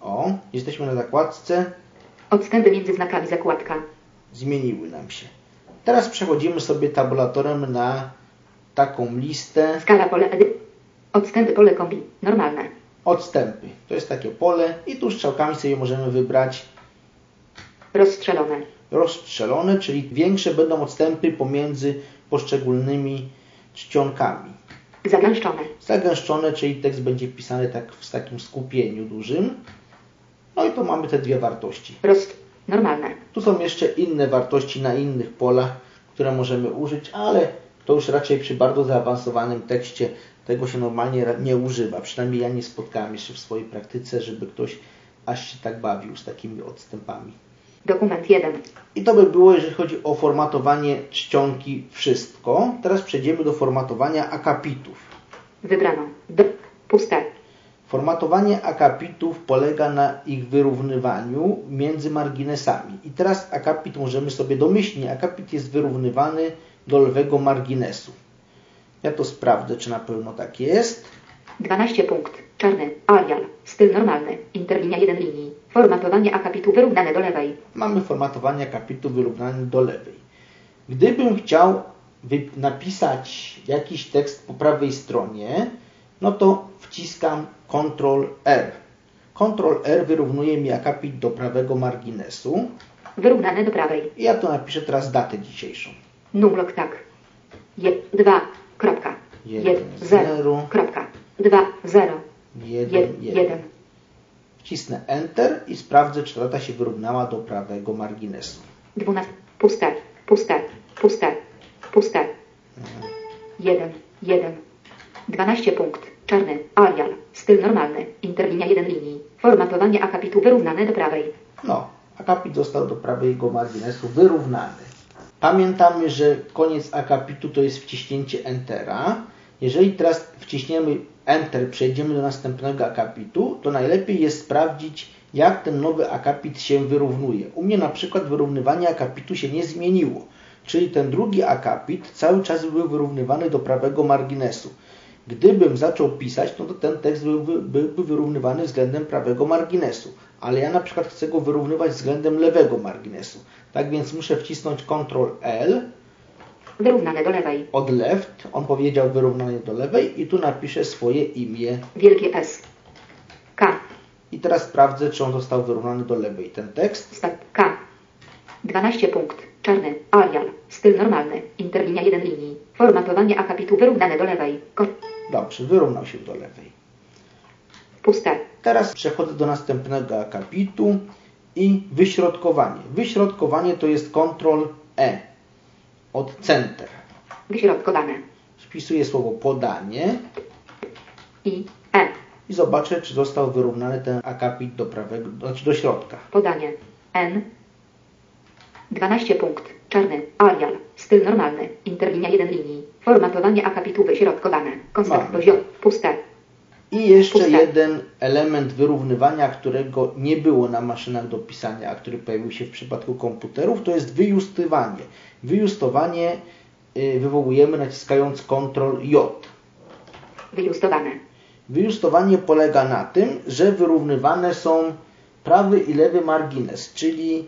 O, jesteśmy na zakładce, Odstępy między znakami. Zakładka. zmieniły nam się. Teraz przechodzimy sobie tabulatorem na taką listę Skala pole edy. Odstępy pole kombi. Normalne. odstępy. To jest takie pole i tu strzałkami sobie możemy wybrać Rozstrzelone. rozstrzelone, czyli większe będą odstępy pomiędzy poszczególnymi czcionkami. Zagęszczone. Zagęszczone, czyli tekst będzie pisany tak w takim skupieniu dużym. No i to mamy te dwie wartości. Roz... Normalne. Tu są jeszcze inne wartości na innych polach, które możemy użyć, ale to już raczej przy bardzo zaawansowanym tekście tego się normalnie nie używa. Przynajmniej ja nie spotkałem jeszcze w swojej praktyce, żeby ktoś aż się tak bawił z takimi odstępami. Dokument 1. I to by było, jeżeli chodzi o formatowanie czcionki, wszystko. Teraz przejdziemy do formatowania akapitów. Wybrano. D. Puste. Formatowanie akapitów polega na ich wyrównywaniu między marginesami. I teraz akapit możemy sobie domyślnie, akapit jest wyrównywany do lewego marginesu. Ja to sprawdzę, czy na pewno tak jest. 12 punkt. Czarny. Arial. Styl normalny. Interlinia 1 linii. Formatowanie akapitu wyrównane do lewej. Mamy formatowanie akapitu wyrównany do lewej. Gdybym chciał napisać jakiś tekst po prawej stronie, no to wciskam Ctrl R. Ctrl R wyrównuje mi akapit do prawego marginesu. Wyrównane do prawej. I ja tu napiszę teraz datę dzisiejszą. Numlok tak. 2. Kropka. Jeden, 0. zero. Kropka. 2. 0. 1, 1. 1. Wcisnę Enter i sprawdzę, czy ta data się wyrównała do prawego marginesu. 12. Puste. Puste. Puste. Puste. 1, 1. 12 punkt. Czarny. Arial. Styl normalny. Interlinia 1 linii. Formatowanie akapitu wyrównane do prawej. No, akapit został do prawego marginesu wyrównany. Pamiętamy, że koniec akapitu to jest wciśnięcie Entera. Jeżeli teraz wciśniemy Enter, przejdziemy do następnego akapitu, to najlepiej jest sprawdzić, jak ten nowy akapit się wyrównuje. U mnie na przykład wyrównywanie akapitu się nie zmieniło, czyli ten drugi akapit cały czas był wyrównywany do prawego marginesu. Gdybym zaczął pisać, no to ten tekst byłby, byłby wyrównywany względem prawego marginesu, ale ja na przykład chcę go wyrównywać względem lewego marginesu. Tak więc muszę wcisnąć Ctrl L Wyrównane do lewej. od left, on powiedział wyrównanie do lewej i tu napiszę swoje imię. Wielkie S. K. I teraz sprawdzę, czy on został wyrównany do lewej. Ten tekst Stat. K. 12 punkt. Czarny. Arial. Styl normalny. Interlinia 1 linii. Formatowanie akapitu wyrównane do lewej. Ko dobrze, wyrównał się do lewej. puste. Teraz przechodzę do następnego akapitu i wyśrodkowanie. Wyśrodkowanie to jest Ctrl E od Center. Wyśrodkowane. Wpisuję słowo podanie I. E. i zobaczę, czy został wyrównany ten akapit do prawego, znaczy do środka. Podanie. N. 12 punkt. Czarny. Arial. Styl normalny. Interlinia 1 linii. Formatowanie akapitu wyśrodkowane. Konstakt Mamy. poziom. Puste. I jeszcze Puste. jeden element wyrównywania, którego nie było na maszynach do pisania, a który pojawił się w przypadku komputerów, to jest wyjustywanie. Wyjustowanie y, wywołujemy naciskając Ctrl J. Wyjustowane. Wyjustowanie polega na tym, że wyrównywane są prawy i lewy margines, czyli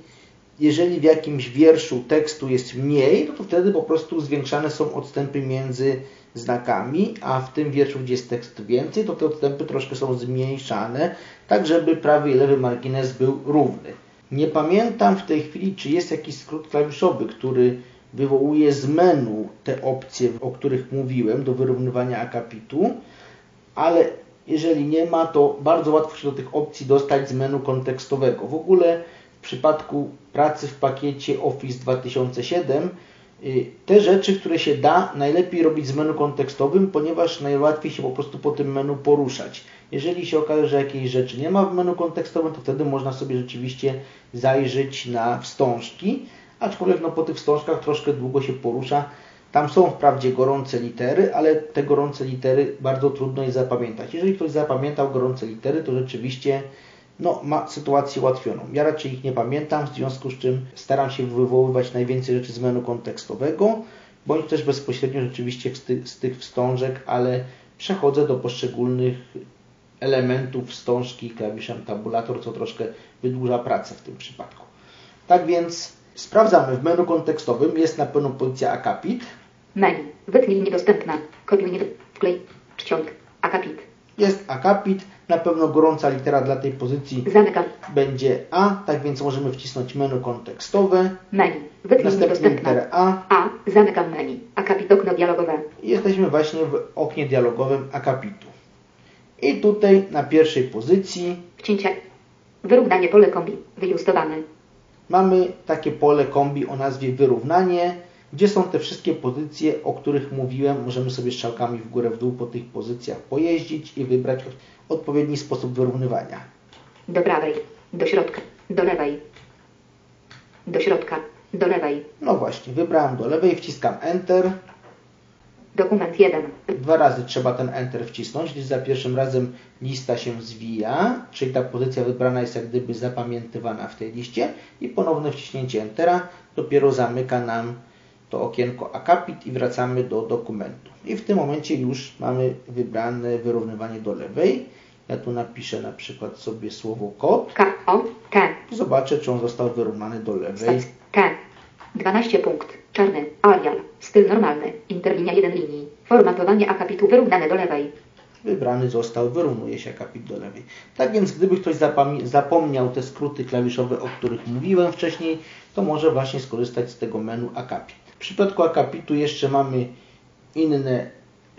jeżeli w jakimś wierszu tekstu jest mniej, no to wtedy po prostu zwiększane są odstępy między znakami, a w tym wierszu, gdzie jest tekst więcej, to te odstępy troszkę są zmniejszane, tak żeby prawy i lewy margines był równy. Nie pamiętam w tej chwili, czy jest jakiś skrót klawiszowy, który wywołuje z menu te opcje, o których mówiłem, do wyrównywania akapitu, ale jeżeli nie ma, to bardzo łatwo się do tych opcji dostać z menu kontekstowego. W ogóle przypadku pracy w pakiecie Office 2007 y, te rzeczy, które się da, najlepiej robić z menu kontekstowym, ponieważ najłatwiej się po prostu po tym menu poruszać. Jeżeli się okaże, że jakiejś rzeczy nie ma w menu kontekstowym, to wtedy można sobie rzeczywiście zajrzeć na wstążki, aczkolwiek no, po tych wstążkach troszkę długo się porusza. Tam są wprawdzie gorące litery, ale te gorące litery bardzo trudno jest zapamiętać. Jeżeli ktoś zapamiętał gorące litery, to rzeczywiście no, ma sytuację ułatwioną. Ja raczej ich nie pamiętam, w związku z czym staram się wywoływać najwięcej rzeczy z menu kontekstowego, bądź też bezpośrednio rzeczywiście z, ty, z tych wstążek, ale przechodzę do poszczególnych elementów wstążki klawiszem tabulator, co troszkę wydłuża pracę w tym przypadku. Tak więc sprawdzamy w menu kontekstowym, jest na pewno pozycja akapit, Menu. Wytnij niedostępna. Kopiuj nie wklej. Czcionk. Akapit. jest akapit, na pewno gorąca litera dla tej pozycji Zamykam. będzie A, tak więc możemy wcisnąć menu kontekstowe, Menu. Następnie literę A A. Zamykam menu. Akapit okno dialogowe. i jesteśmy właśnie w oknie dialogowym akapitu. I tutaj na pierwszej pozycji Wcięcie. Wyrównanie pole kombi. Wyjustowane. mamy takie pole kombi o nazwie wyrównanie, gdzie są te wszystkie pozycje, o których mówiłem. Możemy sobie strzałkami w górę, w dół po tych pozycjach pojeździć i wybrać od- odpowiedni sposób wyrównywania. Do prawej. Do środka. Do lewej. Do środka. Do lewej. No właśnie, wybrałem do lewej, wciskam Enter. Dokument 1. Dwa razy trzeba ten Enter wcisnąć, gdyż za pierwszym razem lista się zwija, czyli ta pozycja wybrana jest jak gdyby zapamiętywana w tej liście i ponowne wciśnięcie Entera dopiero zamyka nam to okienko akapit i wracamy do dokumentu. I w tym momencie już mamy wybrane wyrównywanie do lewej. Ja tu napiszę na przykład sobie słowo kod K. O. K. zobaczę, czy on został wyrównany do lewej. Stac. K. 12 punkt. Czarny. Arial. Styl normalny. Interlinia 1 linii. Formatowanie akapitu wyrównane do lewej. Wybrany został, wyrównuje się akapit do lewej. Tak więc gdyby ktoś zapomniał te skróty klawiszowe, o których mówiłem wcześniej, to może właśnie skorzystać z tego menu akapit. W przypadku akapitu jeszcze mamy inne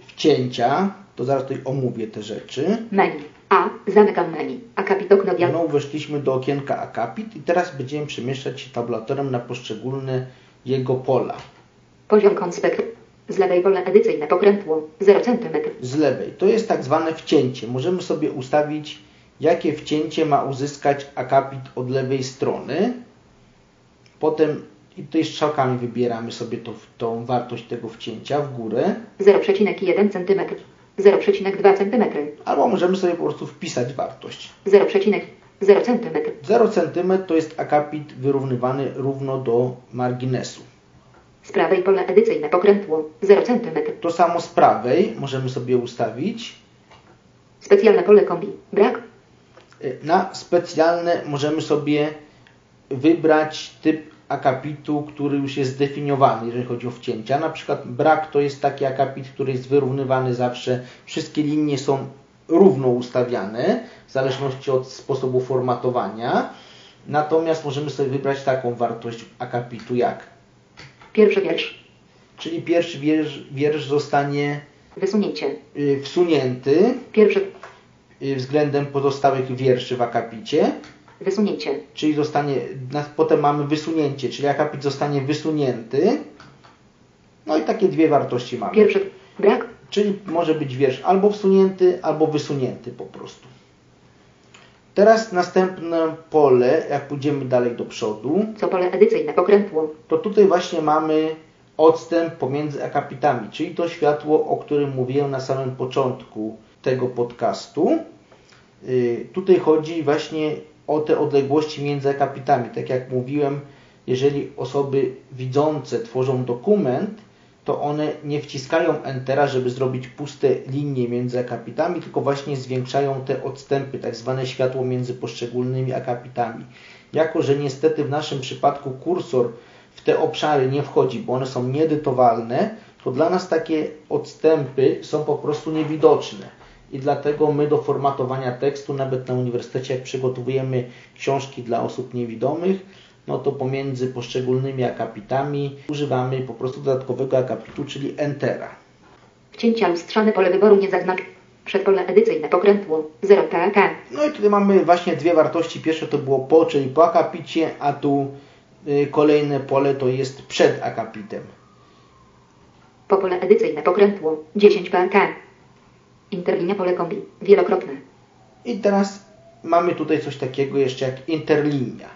wcięcia, to zaraz tutaj omówię te rzeczy. Menu. A. Zamykam menu. Akapit okno dialogowe. Znowu weszliśmy do okienka akapit i teraz będziemy przemieszczać się tabulatorem na poszczególne jego pola. Poziom konspekt. Z lewej pole edycyjne pokrętło 0 cm. z lewej. To jest tak zwane wcięcie. Możemy sobie ustawić, jakie wcięcie ma uzyskać akapit od lewej strony. Potem i tutaj strzałkami wybieramy sobie to, tą wartość tego wcięcia w górę. 0,1 cm. 0,2 cm. Albo możemy sobie po prostu wpisać wartość. 0,0 cm. 0 cm to jest akapit wyrównywany równo do marginesu. Z prawej pole edycyjne pokrętło 0 cm. To samo z prawej możemy sobie ustawić. Specjalne pole kombi. Brak. Y, Na specjalne możemy sobie wybrać typ akapitu, który już jest zdefiniowany, jeżeli chodzi o wcięcia. Na przykład brak to jest taki akapit, który jest wyrównywany zawsze. Wszystkie linie są równo ustawiane, w zależności od sposobu formatowania. Natomiast możemy sobie wybrać taką wartość akapitu jak. Pierwszy wiersz. Czyli pierwszy wiersz, wiersz zostanie Wysunięcie. y, wsunięty Pierwszy. y, względem pozostałych wierszy w akapicie. Wysunięcie. czyli zostanie, potem mamy wysunięcie, czyli akapit zostanie wysunięty. No i takie dwie wartości mamy. Pierwszy. Brak. Czyli może być wiersz albo wsunięty, albo wysunięty po prostu. Teraz następne pole, jak pójdziemy dalej do przodu, Co pole edycyjne pokrętło. to tutaj właśnie mamy odstęp pomiędzy akapitami, czyli to światło, o którym mówiłem na samym początku tego podcastu. Yy, Tutaj chodzi właśnie o te odległości między akapitami. Tak jak mówiłem, jeżeli osoby widzące tworzą dokument, to one nie wciskają Entera, żeby zrobić puste linie między akapitami, tylko właśnie zwiększają te odstępy, tak zwane światło między poszczególnymi akapitami. Jako, że niestety w naszym przypadku kursor w te obszary nie wchodzi, bo one są nieedytowalne, to dla nas takie odstępy są po prostu niewidoczne. I dlatego my do formatowania tekstu, nawet na uniwersytecie, jak przygotowujemy książki dla osób niewidomych, no to pomiędzy poszczególnymi akapitami używamy po prostu dodatkowego akapitu, czyli Entera. Wcięcia lustrzane pole wyboru nie zaznacz. Przedpole edycyjne pokrętło 0 TK. No i tutaj mamy właśnie dwie wartości. Pierwsze to było po, czyli po akapicie, a tu y, kolejne pole to jest przed akapitem. Po pole edycyjne pokrętło 10 PK. Interlinia pole kombi. Wielokrotne. I teraz mamy tutaj coś takiego jeszcze jak interlinia.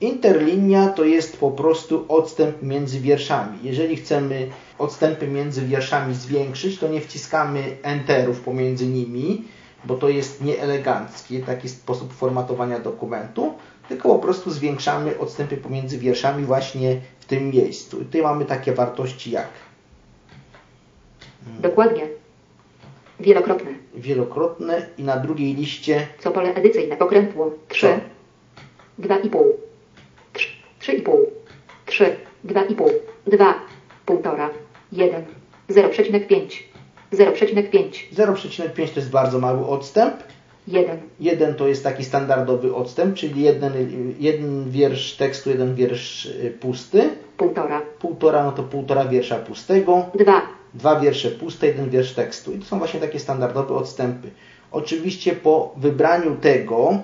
Interlinia to jest po prostu odstęp między wierszami. Jeżeli chcemy odstępy między wierszami zwiększyć, to nie wciskamy enterów pomiędzy nimi, bo to jest nieelegancki taki sposób formatowania dokumentu, tylko po prostu zwiększamy odstępy pomiędzy wierszami właśnie w tym miejscu. I tutaj mamy takie wartości jak Dokładnie. Wielokrotne. wielokrotne i na drugiej liście Co pole edycyjne pokrętło 3. 2,5. 3,5. 3. 2,5. 2. 1,5. 1. 0,5. 0,5. 0,5 to jest bardzo mały odstęp. 1. Jeden to jest taki standardowy odstęp, czyli jeden, jeden wiersz tekstu, jeden wiersz y, pusty. 1,5. Półtora, no to półtora wiersza pustego. 2. Dwa wiersze puste, jeden wiersz tekstu. I to są właśnie takie standardowe odstępy. Oczywiście po wybraniu tego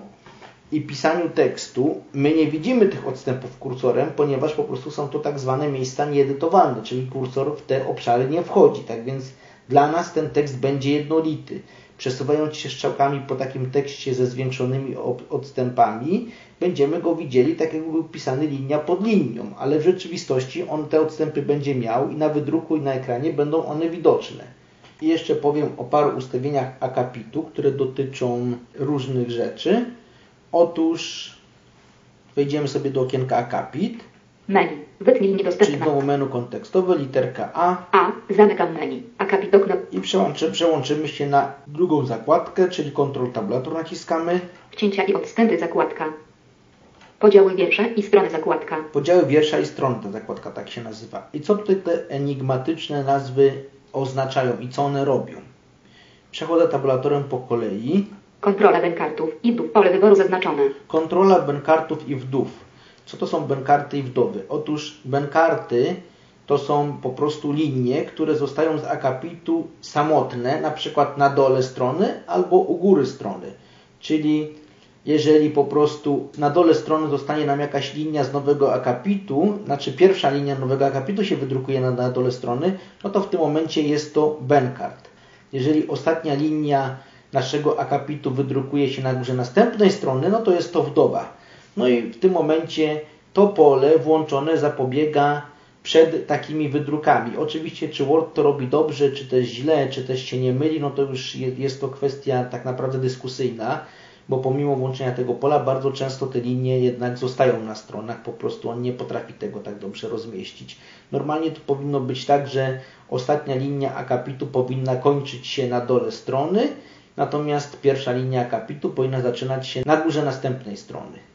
i pisaniu tekstu my nie widzimy tych odstępów kursorem, ponieważ po prostu są to tak zwane miejsca nieedytowalne, czyli kursor w te obszary nie wchodzi. Tak więc dla nas ten tekst będzie jednolity. Przesuwając się strzałkami po takim tekście ze zwiększonymi odstępami, będziemy go widzieli tak, jakby był pisany linia pod linią, ale w rzeczywistości on te odstępy będzie miał i na wydruku i na ekranie będą one widoczne. I jeszcze powiem o paru ustawieniach akapitu, które dotyczą różnych rzeczy. Otóż wejdziemy sobie do okienka akapit, Menu. Wytnij czyli niedostępna. znowu menu kontekstowe, literka A A. Zamykam menu. Akapit okno. i przełączy, przełączymy się na drugą zakładkę, czyli Ctrl tabulator naciskamy. Wcięcia i odstępy zakładka. Podziały wiersze i strony zakładka. Podziały wiersza i strony, ta zakładka tak się nazywa. I co tutaj te enigmatyczne nazwy oznaczają i co one robią? Przechodzę tabulatorem po kolei. Kontrola benkartów i dół. Pole wyboru zaznaczone. Kontrola benkartów i wdów. Co to są benkarty i wdowy? Otóż benkarty to są po prostu linie, które zostają z akapitu samotne, na przykład na dole strony albo u góry strony. Czyli jeżeli po prostu na dole strony zostanie nam jakaś linia z nowego akapitu, znaczy pierwsza linia nowego akapitu się wydrukuje na, na dole strony, no to w tym momencie jest to Bencard. Jeżeli ostatnia linia naszego akapitu wydrukuje się na górze następnej strony, no to jest to wdowa. No i w tym momencie to pole włączone zapobiega przed takimi wydrukami. Oczywiście, czy Word to robi dobrze, czy też źle, czy też się nie myli, no to już jest to kwestia tak naprawdę dyskusyjna, bo pomimo włączenia tego pola, bardzo często te linie jednak zostają na stronach, po prostu on nie potrafi tego tak dobrze rozmieścić. Normalnie to powinno być tak, że ostatnia linia akapitu powinna kończyć się na dole strony, natomiast pierwsza linia akapitu powinna zaczynać się na górze następnej strony.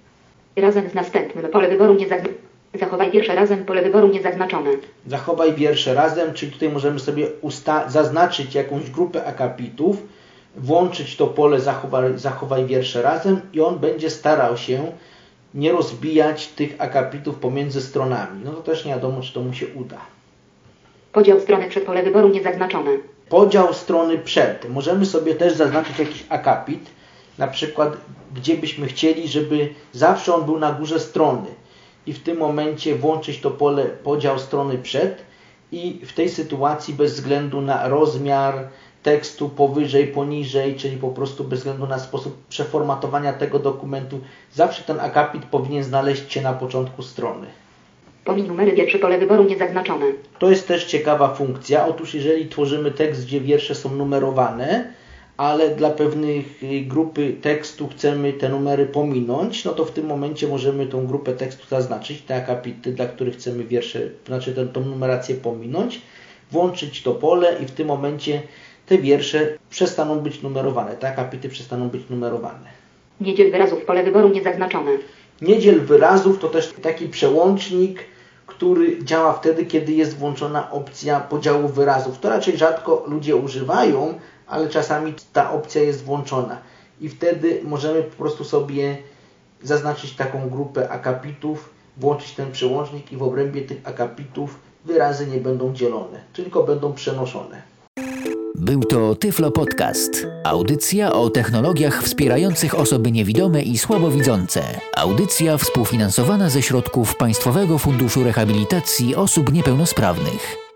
Razem z następnym pole wyboru nie zaznaczone. Zachowaj wiersze razem pole wyboru niezaznaczone. Zachowaj wiersze razem, czyli tutaj możemy sobie zaznaczyć jakąś grupę akapitów, włączyć to pole zachowaj, zachowaj wiersze razem i on będzie starał się nie rozbijać tych akapitów pomiędzy stronami. No to też nie wiadomo, czy to mu się uda. Podział strony przed pole wyboru niezaznaczone. Podział strony przed. Możemy sobie też zaznaczyć jakiś akapit, na przykład gdzie byśmy chcieli, żeby zawsze on był na górze strony i w tym momencie włączyć to pole podział strony przed i w tej sytuacji bez względu na rozmiar tekstu powyżej, poniżej, czyli po prostu bez względu na sposób przeformatowania tego dokumentu, zawsze ten akapit powinien znaleźć się na początku strony. Pomiń numery wierszy pole wyboru niezaznaczone. To jest też ciekawa funkcja. Otóż jeżeli tworzymy tekst, gdzie wiersze są numerowane, ale dla pewnych y, grupy tekstu chcemy te numery pominąć, no to w tym momencie możemy tą grupę tekstu zaznaczyć, te akapity, dla których chcemy wiersze, znaczy tę, tą numerację pominąć, włączyć to pole i w tym momencie te wiersze przestaną być numerowane, te akapity przestaną być numerowane. Niedziel wyrazów, pole wyboru niezaznaczone. Niedziel wyrazów to też taki przełącznik, który działa wtedy, kiedy jest włączona opcja podziału wyrazów. To raczej rzadko ludzie używają, ale czasami ta opcja jest włączona i wtedy możemy po prostu sobie zaznaczyć taką grupę akapitów, włączyć ten przełącznik i w obrębie tych akapitów wyrazy nie będą dzielone, tylko będą przenoszone. Był to Tyflo Podcast. Audycja o technologiach wspierających osoby niewidome i słabowidzące. Audycja współfinansowana ze środków Państwowego Funduszu Rehabilitacji Osób Niepełnosprawnych.